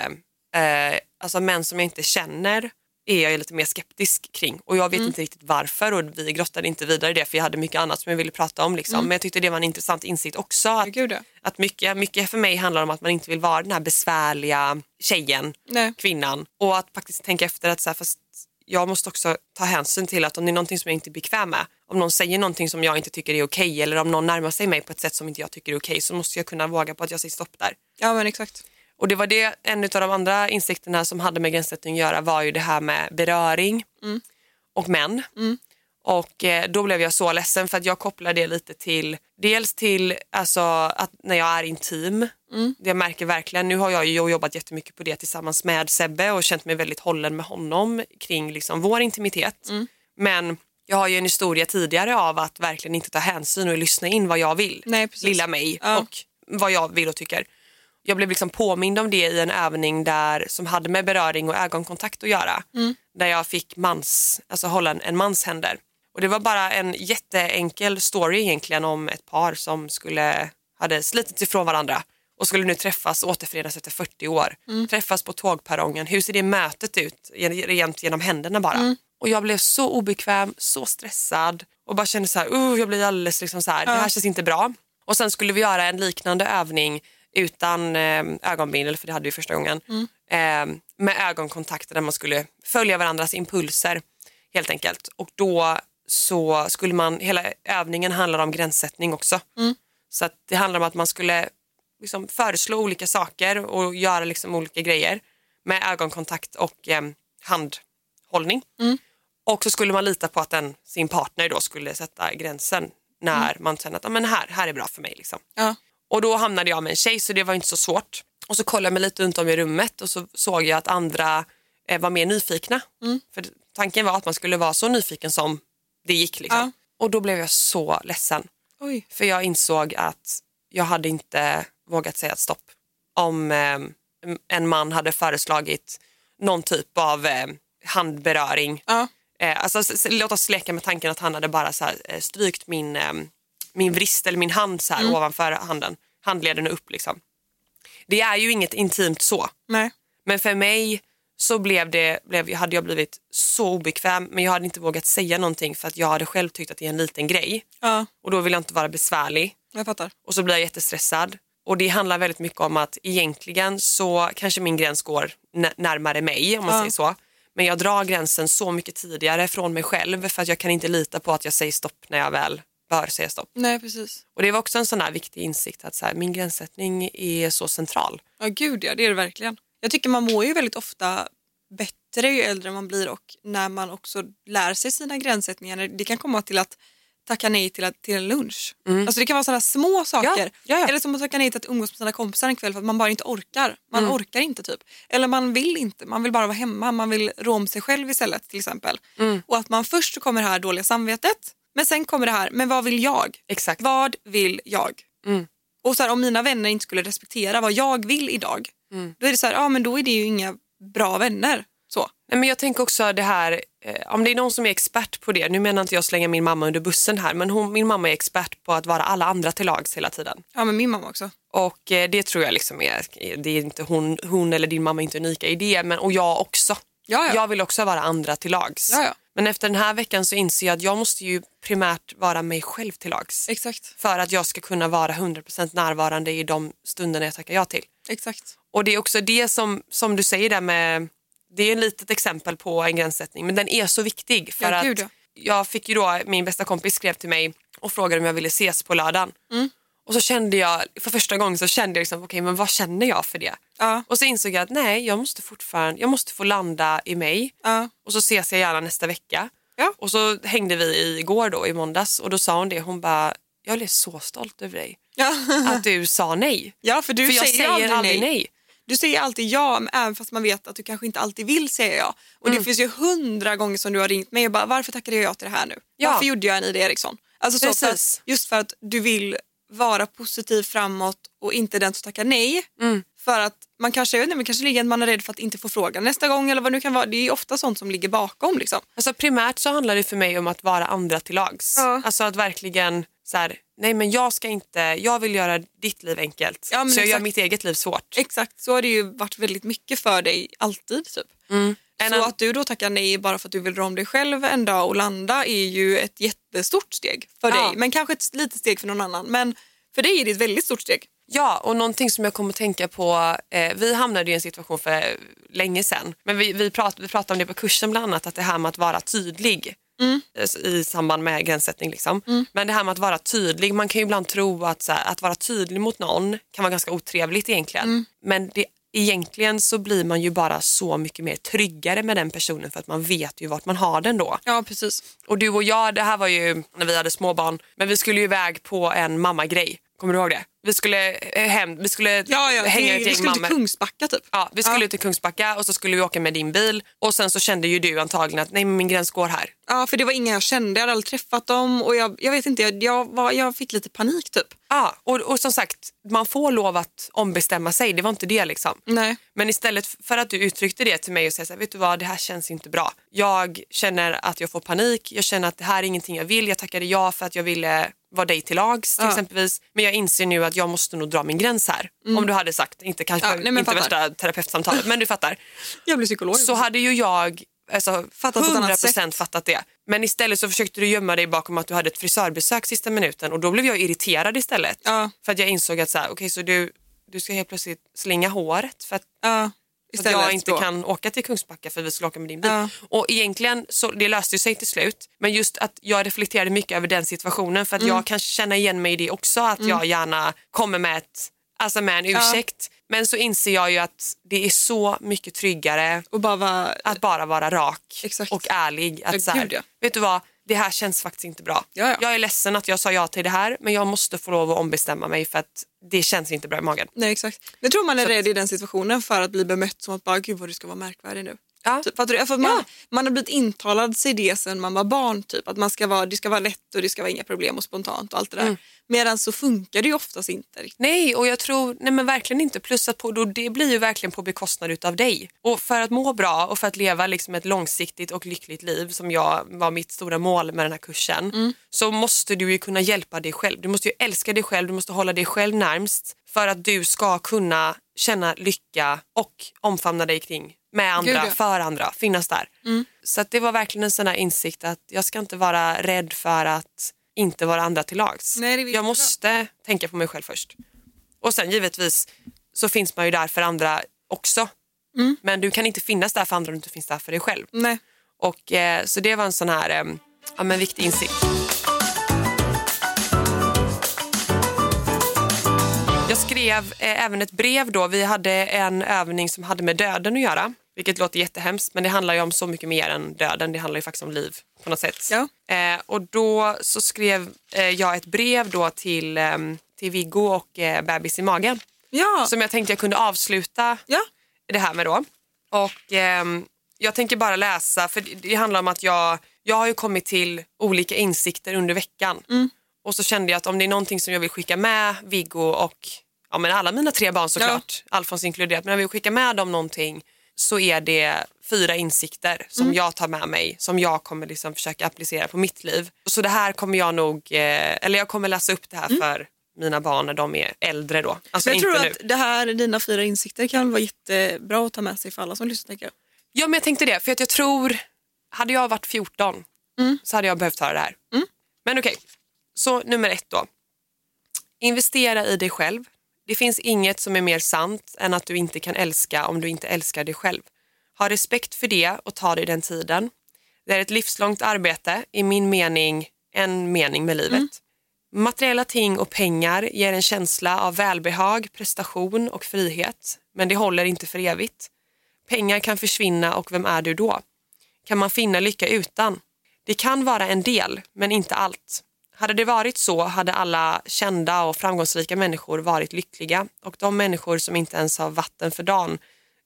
eh, alltså män som jag inte känner är jag lite mer skeptisk kring. Och jag vet inte riktigt varför och vi grottade inte vidare i det för jag hade mycket annat som jag ville prata om. Liksom. Men jag tyckte det var en intressant insikt också. Att, Gud, att mycket, mycket för mig handlar om att man inte vill vara den här besvärliga tjejen, Nej. kvinnan. Och att faktiskt tänka efter att så här, fast jag måste också ta hänsyn till att om det är någonting som jag inte är bekväm med, om någon säger någonting som jag inte tycker är okej eller om någon närmar sig mig på ett sätt som inte jag tycker är okej så måste jag kunna våga på att jag säger stopp där. ja, men exakt. Och det var det, en av de andra insikterna som hade med gränssättning att göra var ju det här med beröring och män. Och eh, då blev jag så ledsen för att jag kopplar det lite till, dels till alltså, att när jag är intim, det jag märker verkligen, nu har jag ju jobbat jättemycket på det tillsammans med Sebbe och känt mig väldigt hållen med honom kring liksom vår intimitet. Men jag har ju en historia tidigare av att verkligen inte ta hänsyn och lyssna in vad jag vill. Nej. Lilla mig Ja. och vad jag vill och tycker. Jag blev liksom påmind om det i en övning där, som hade med beröring och ögonkontakt att göra. Där jag fick mans, alltså hålla en, en mans händer. Och det var bara en jätteenkel story egentligen om ett par som skulle, hade slitit ifrån varandra och skulle nu träffas och återförenas efter 40 år. Träffas på tågperrongen. Hur ser det mötet ut rent genom händerna bara? Och jag blev så obekväm, så stressad och bara kände så här, uh, jag blir alldeles liksom så här, det här känns inte bra. Och sen skulle vi göra en liknande övning utan eh, ögonbindel, för det hade vi första gången, eh, med ögonkontakter där man skulle följa varandras impulser helt enkelt. Och då så skulle man, hela övningen handlar om gränssättning också. Så att det handlar om att man skulle liksom föreslå olika saker och göra liksom olika grejer med ögonkontakt och eh, handhållning. Och så skulle man lita på att den, sin partner då skulle sätta gränsen när man känner att men här, här är bra för mig. Liksom. Ja. Och då hamnade jag med en tjej så det var inte så svårt. Och så kollade jag mig lite runt om i rummet och så såg jag att andra eh, var mer nyfikna. För tanken var att man skulle vara så nyfiken som det gick. Liksom. Ja. Och då blev jag så ledsen. Oj. För jag insåg att jag hade inte vågat säga stopp. Om eh, en man hade föreslagit någon typ av eh, handberöring. Ja. Eh, alltså, låt oss leka med tanken att han hade bara så här, eh, strykt min, eh, min vrist eller min hand så här, ovanför handen. Handleden upp liksom. Det är ju inget intimt så. Nej. Men för mig så blev det, blev, hade jag blivit så obekväm men jag hade inte vågat säga någonting för att jag hade själv tyckt att det är en liten grej. Ja, Och då vill jag inte vara besvärlig jag fattar. och så blir jag jättestressad. Och det handlar väldigt mycket om att egentligen så kanske min gräns går närmare mig om man Ja. säger så. Men jag drar gränsen så mycket tidigare från mig själv för att jag kan inte lita på att jag säger stopp när jag väl bör säga stopp. Nej, precis. Och det var också en sån här viktig insikt att så här, min gränssättning är så central. Ja, gud ja, det är det verkligen. Jag tycker man mår ju väldigt ofta bättre ju äldre man blir och när man också lär sig sina gränssättningar. Det kan komma till att tacka nej till, att, till en lunch. Alltså det kan vara sådana små saker. Ja, ja. Eller som att tacka nej till att umgås med sina kompisar en kväll för att man bara inte orkar. Man orkar inte typ. Eller man vill inte, man vill bara vara hemma. Man vill rå om sig själv istället till exempel. Och att man först kommer det här dåliga samvetet men sen kommer det här, men vad vill jag? Exakt. Vad vill jag? Och så här, om mina vänner inte skulle respektera vad jag vill idag, då är det så här, ja men då är det ju inga bra vänner. Så. Nej, men jag tänker också det här, eh, om det är någon som är expert på det, nu menar inte jag slänga min mamma under bussen här, men hon, min mamma är expert på att vara alla andra till lags hela tiden. Ja men min mamma också. Och eh, det tror jag liksom är, det är inte hon, hon eller din mamma är inte unika i det, men, och jag också. Ja, ja. Jag vill också vara andra till lags. Ja, ja. Men efter den här veckan så inser jag att jag måste ju primärt vara mig själv till lags. Exakt. För att jag ska kunna vara 100% närvarande i de stunderna jag tackar ja till. Exakt. Och det är också det som, som du säger där med, det är ett litet exempel på en gränssättning men den är så viktig för Ja, att jag fick ju då, min bästa kompis skrev till mig och frågade om jag ville ses på lördagen. Mm. Och så kände jag, för första gången så kände jag liksom, okej men vad känner jag för det? Ja. Och så insåg jag att nej, jag måste fortfarande, jag måste få landa i mig Ja. och så ses jag gärna nästa vecka. Ja. Och så hängde vi igår då i måndags och då sa hon det, hon bara, jag är så stolt över dig. (laughs) Att du sa nej. ja för du för jag säger, säger aldrig nej. Du säger alltid ja även fast man vet att du kanske inte alltid vill säga ja. Och Mm. det finns ju hundra gånger som du har ringt mig och bara varför tackade jag ja till det här nu? Varför gjorde jag en Ida Eriksson? Alltså så för Precis. att, just för att du vill vara positiv framåt och inte den som tackar nej. Mm. För att man kanske, inte, men kanske ligger man är rädd för att inte få frågan nästa gång eller vad det nu kan vara. Det är ju ofta sånt som ligger bakom liksom. Alltså primärt så handlar det för mig om att vara andra till lags. Ja. Alltså att verkligen så här, nej men jag ska inte, jag vill göra ditt liv enkelt. Ja, så jag gör exakt. mitt eget liv svårt. Exakt, så har det ju varit väldigt mycket för dig alltid typ. En så att du då tackar nej bara för att du vill dra om dig själv en dag och landa är ju ett jättestort steg för Ja. dig. Men kanske ett litet steg för någon annan. Men för dig är det ett väldigt stort steg. Ja, och någonting som jag kommer att tänka på, eh, vi hamnade i en situation för länge sedan, men vi, vi, prat, vi pratade om det på kursen bland annat, att det här med att vara tydlig eh, i samband med gränssättning. Liksom. Men det här med att vara tydlig, man kan ju ibland tro att, här, att vara tydlig mot någon kan vara ganska otrevligt egentligen. Men det, egentligen så blir man ju bara så mycket mer tryggare med den personen för att man vet ju vart man har den då. Ja, precis. Och du och jag, det här var ju när vi hade småbarn, men vi skulle ju iväg på en mammagrej. Kommer du ihåg det? Vi skulle eh, hem, vi skulle Ja, ja. hänga det, ett vi gäng skulle till. Kungsbacka typ. Ja, vi skulle till Kungsbacka och så skulle vi åka med din bil och sen så kände ju du antagligen att nej min gräns går här. Ja, för det var inga jag kände. Jag hade aldrig träffat dem och jag, jag vet inte, jag, jag, var, jag fick lite panik typ. Ja, och, och som sagt, man får lov att ombestämma sig, det var inte det liksom. Nej. Men istället för att du uttryckte det till mig och säger så här, vet du vad, det här känns inte bra. Jag känner att jag får panik, jag känner att det här är ingenting jag vill. Jag tackade ja för att jag ville vara dig till lags till Ja. exempelvis. Men jag inser nu att jag måste nog dra min gräns här. Om du hade sagt, inte kanske Mm. Ja, nej, inte fattar. värsta terapeutsamtalet, men du fattar. (laughs) Jag blev psykolog. Så hade ju jag alltså, Fattat på ett annat 100% fattat det. Men istället så försökte du gömma dig bakom att du hade ett frisörbesök sista minuten och då blev jag irriterad istället. Ja. För att jag insåg att så här, okay, så du, du ska helt plötsligt slinga håret för att att jag inte då. kan åka till Kungsbacka för att vi skulle åka med din bil. Ja. Och egentligen så det löste sig till slut. Men just att jag reflekterade mycket över den situationen för att Mm. jag kan känna igen mig i det också att jag gärna kommer med, ett, alltså med en Ja. ursäkt. Men så inser jag ju att det är så mycket tryggare bara vara... att bara vara rak Exakt. och ärlig. Att Ja, så här, ja. Vet du vad, det här känns faktiskt inte bra. Ja, ja. Jag är ledsen att jag sa ja till det här men jag måste få lov att ombestämma mig för att det känns inte bra i magen. Nej, exakt. Jag tror man är rädd i den situationen för att bli bemött som att bara, gud vad du ska vara märkvärdig nu. Ja. Typ, fattar du? Att man, Ja. man har blivit intalad sig det sen man var barn. Typ. Att man ska vara, det ska vara lätt och det ska vara inga problem och spontant och allt det där. Mm. Medan så funkar det ju oftast inte riktigt. Nej, och jag tror nej men verkligen inte. Plus att på, då, det blir ju verkligen på bekostnad utav dig. Och för att må bra och för att leva liksom ett långsiktigt och lyckligt liv som jag var mitt stora mål med den här kursen så måste du ju kunna hjälpa dig själv. Du måste ju älska dig själv, du måste hålla dig själv närmst för att du ska kunna känna lycka och omfamna dig kring med andra, Gud, ja. för andra, finnas där. Så att det var verkligen en sån här insikt att jag ska inte vara rädd för att inte vara andra till lags. Nej, jag måste tänka på mig själv först. Och sen givetvis så finns man ju där för andra också. Mm. Men du kan inte finnas där för andra om du inte finns där för dig själv. Nej. Och, eh, så det var en sån här eh, ja, men viktig insikt. Jag skrev eh, även ett brev då. Vi hade en övning som hade med döden att göra. Vilket låter jättehemskt men det handlar ju om så mycket mer än döden. Det handlar ju faktiskt om liv på något sätt. Ja. Eh, och då så skrev eh, jag ett brev då till, eh, till Viggo och eh, bebis i magen. Ja. Som jag tänkte jag kunde avsluta ja. det här med då. Och ehm, jag tänker bara läsa, för det, det handlar om att jag, jag har ju kommit till olika insikter under veckan. Och så kände jag att om det är någonting som jag vill skicka med Viggo och ja, men alla mina tre barn såklart, Alfons inkluderat, men jag vill skicka med dem någonting så är det fyra insikter som jag tar med mig, som jag kommer liksom försöka applicera på mitt liv. Så det här kommer jag nog, eh, eller jag kommer läsa upp det här för mina barn när de är äldre då. Alltså jag tror nu. att det här, dina fyra insikter kan vara jättebra att ta med sig för alla som lyssnar. Tänker jag. Ja, men jag tänkte det. För att jag tror, hade jag varit 14 så hade jag behövt höra det här. Men okej, så nummer ett då. Investera i dig själv. Det finns inget som är mer sant än att du inte kan älska om du inte älskar dig själv. Ha respekt för det och ta dig den tiden. Det är ett livslångt arbete, i min mening en mening med livet. Materiella ting och pengar ger en känsla av välbehag, prestation och frihet. Men det håller inte för evigt. Pengar kan försvinna och vem är du då? Kan man finna lycka utan? Det kan vara en del, men inte allt. Hade det varit så hade alla kända och framgångsrika människor varit lyckliga och de människor som inte ens har vatten för dagen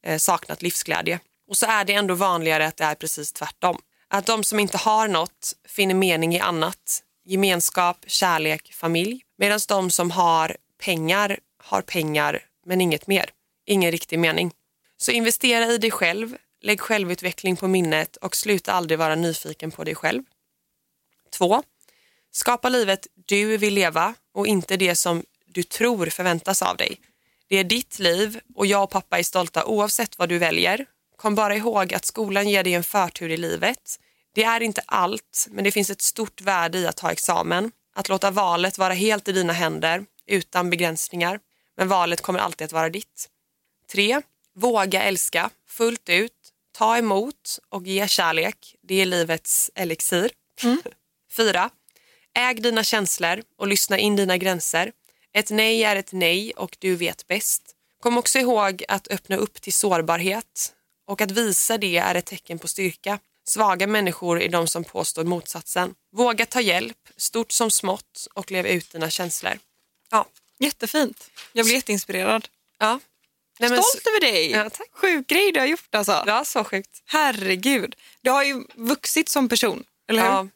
eh, saknat livsglädje. Och så är det ändå vanligare att det är precis tvärtom. Att de som inte har något finner mening i annat. Gemenskap, kärlek, familj. Medan de som har pengar har pengar men inget mer. Ingen riktig mening. Så investera i dig själv, lägg självutveckling på minnet och sluta aldrig vara nyfiken på dig själv. 2. Skapa livet du vill leva och inte det som du tror förväntas av dig. Det är ditt liv och jag och pappa är stolta oavsett vad du väljer. Kom bara ihåg att skolan ger dig en förtur i livet. Det är inte allt, men det finns ett stort värde i att ta examen. Att låta valet vara helt i dina händer, utan begränsningar. Men valet kommer alltid att vara ditt. 3. Våga älska fullt ut. Ta emot och ge kärlek. Det är livets elixir. (laughs) 4. Äg dina känslor och lyssna in dina gränser. Ett nej är ett nej och du vet bäst. Kom också ihåg att öppna upp till sårbarhet och att visa det är ett tecken på styrka. Svaga människor är de som påstår motsatsen. Våga ta hjälp, stort som smått och lev ut dina känslor. Ja. Jättefint. Jag blir jätteinspirerad. ja. Nej, men Stolt över dig. Ja, tack. Sjuk grej du har gjort alltså. Ja, så sjukt. Herregud. Du har ju vuxit som person, eller hur? Ja.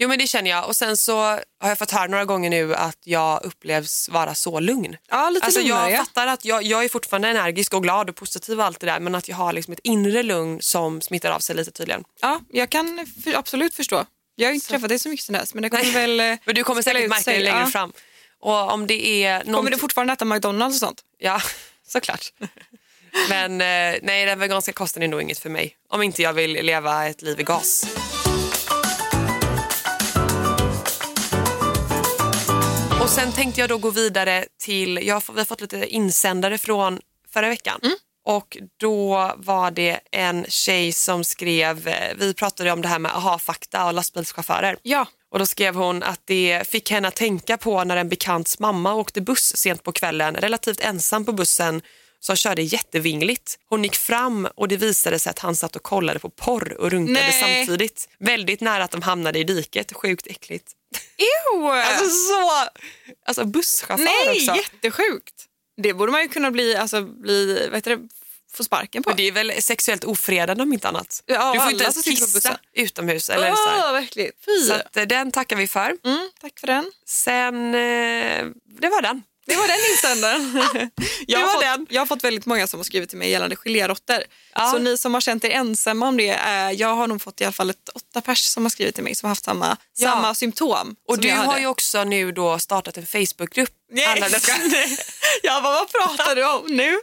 Jo men det känner jag och sen så har jag fått höra några gånger nu att jag upplevs vara så lugn. Ja, lite Alltså lugnare. jag fattar att jag, jag är fortfarande energisk och glad och positiv och allt det där men att jag har liksom ett inre lugn som smittar av sig lite tydligen. Ja, jag kan för, absolut förstå. Jag har inte träffat dig så mycket sen dess, men det kommer väl... eh, (laughs) Men du kommer säkert märka det längre Ja. fram. Och om det är någon... Kommer du fortfarande äta McDonalds och sånt? Ja, (laughs) såklart. (laughs) Men eh, nej, den veganska kosten är nog inget för mig. Om inte jag vill leva ett liv i gas. Och sen tänkte jag då gå vidare till, jag vi har fått lite insändare från förra veckan. Och då var det en tjej som skrev, eh, vi pratade om det här med aha-fakta och lastbilschaufförer. Ja. Och då skrev hon att det fick henne att tänka på när en bekants mamma åkte buss sent på kvällen, relativt ensam på bussen som körde jättevingligt. Hon gick fram och det visade sig att han satt och kollade på porr och runkade Nej. samtidigt. Väldigt nära att de hamnade i diket. Sjukt äckligt. Ew! Alltså så... Alltså busschaufför Nej, också. jättesjukt. Det borde man ju kunna bli, alltså, bli vad heter det, få sparken på. Men det är väl sexuellt ofredande om inte annat. Ja, du får inte ens kissa utomhus. Eller så här. Åh, verkligen. Fy. Så att, eh, den tackar vi för. Mm, tack för den. Sen, eh, det var den. Det var den insändaren. jag, har fått, den. jag har fått väldigt många som har skrivit till mig gällande geléråttor. Ja. Så ni som har känt er ensamma om det, eh, jag har nog fått i alla fall ett åtta pers som har skrivit till mig som har haft samma, Ja. samma symptom. Och du har ju också nu då startat en Facebookgrupp. Alla dessa. jag bara, (laughs) vad pratar du om nu?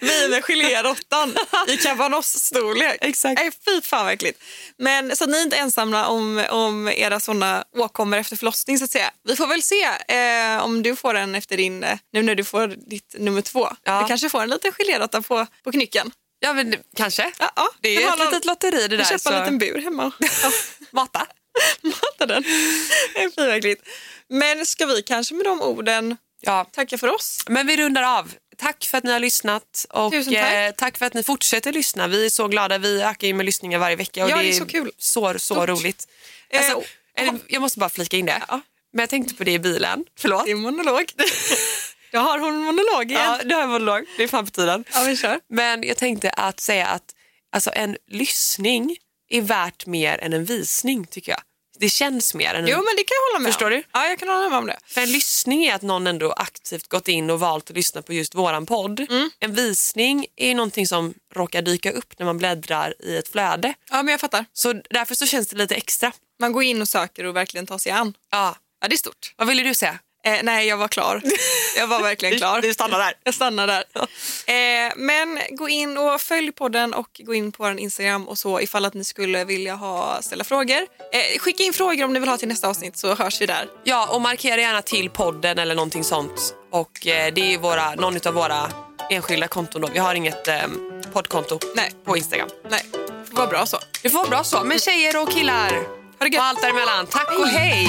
Vi med geléråttan i kabanoss-storlek. Exakt. Nej, fy fan vad äckligt. Men så ni är inte ensamma om, om era såna åkommor efter förlossning så att säga. Vi får väl se eh, om du får en efter din, eh, nu när du får ditt nummer två. Ja. Du kanske får en liten geléråtta på, på knycken. Ja, men kanske. Ja, ja. Det är ett någon- litet lotteri det där. köpa så- en liten bur hemma. (laughs) Ja. Mata. (laughs) Mata den. Fy vad äckligt. Men ska vi kanske med de orden Ja. tacka för oss? Men vi rundar av. Tack för att ni har lyssnat och Tusen tack. eh, tack för att ni fortsätter lyssna. Vi är så glada. Vi ökar ju med lyssningar varje vecka och Ja, det det är så kul. så, så Stort. roligt. Eh, Alltså, eller, jag måste bara flika in det. Ja. Men jag tänkte på det i bilen. Förlåt. Det är monolog. (laughs) Då har hon en monolog igen. Ja, det har jag monolog. Det är fan på tiden. Ja, vi kör. Men jag tänkte att säga att alltså, en lyssning är värt mer än en visning tycker jag. Det känns mer än Jo, men det kan jag hålla med Förstår om. du? Ja, jag kan hålla med om det. För en lyssning är att någon ändå aktivt gått in och valt att lyssna på just våran podd. Mm. En visning är någonting som råkar dyka upp när man bläddrar i ett flöde. Ja, men jag fattar. Så därför så känns det lite extra. Man går in och söker och verkligen tar sig an. Ja. Ja, det är stort. Vad ville du säga? Eh, nej, jag var klar. Jag var verkligen (laughs) klar. Du stannar där. Jag stannar där. Eh, men gå in och följ podden och gå in på vår Instagram och så ifall att ni skulle vilja ha, ställa frågor. Eh, skicka in frågor om ni vill ha till nästa avsnitt så hörs vi där. Ja, och markera gärna till podden eller någonting sånt. Och eh, det är våra, någon av våra enskilda konton då. Vi har inget eh, poddkonto Nej. på Instagram. Nej, det var bra så. Det får vara bra så. Men tjejer och killar Ha det gött. och allt däremellan. Tack och hej!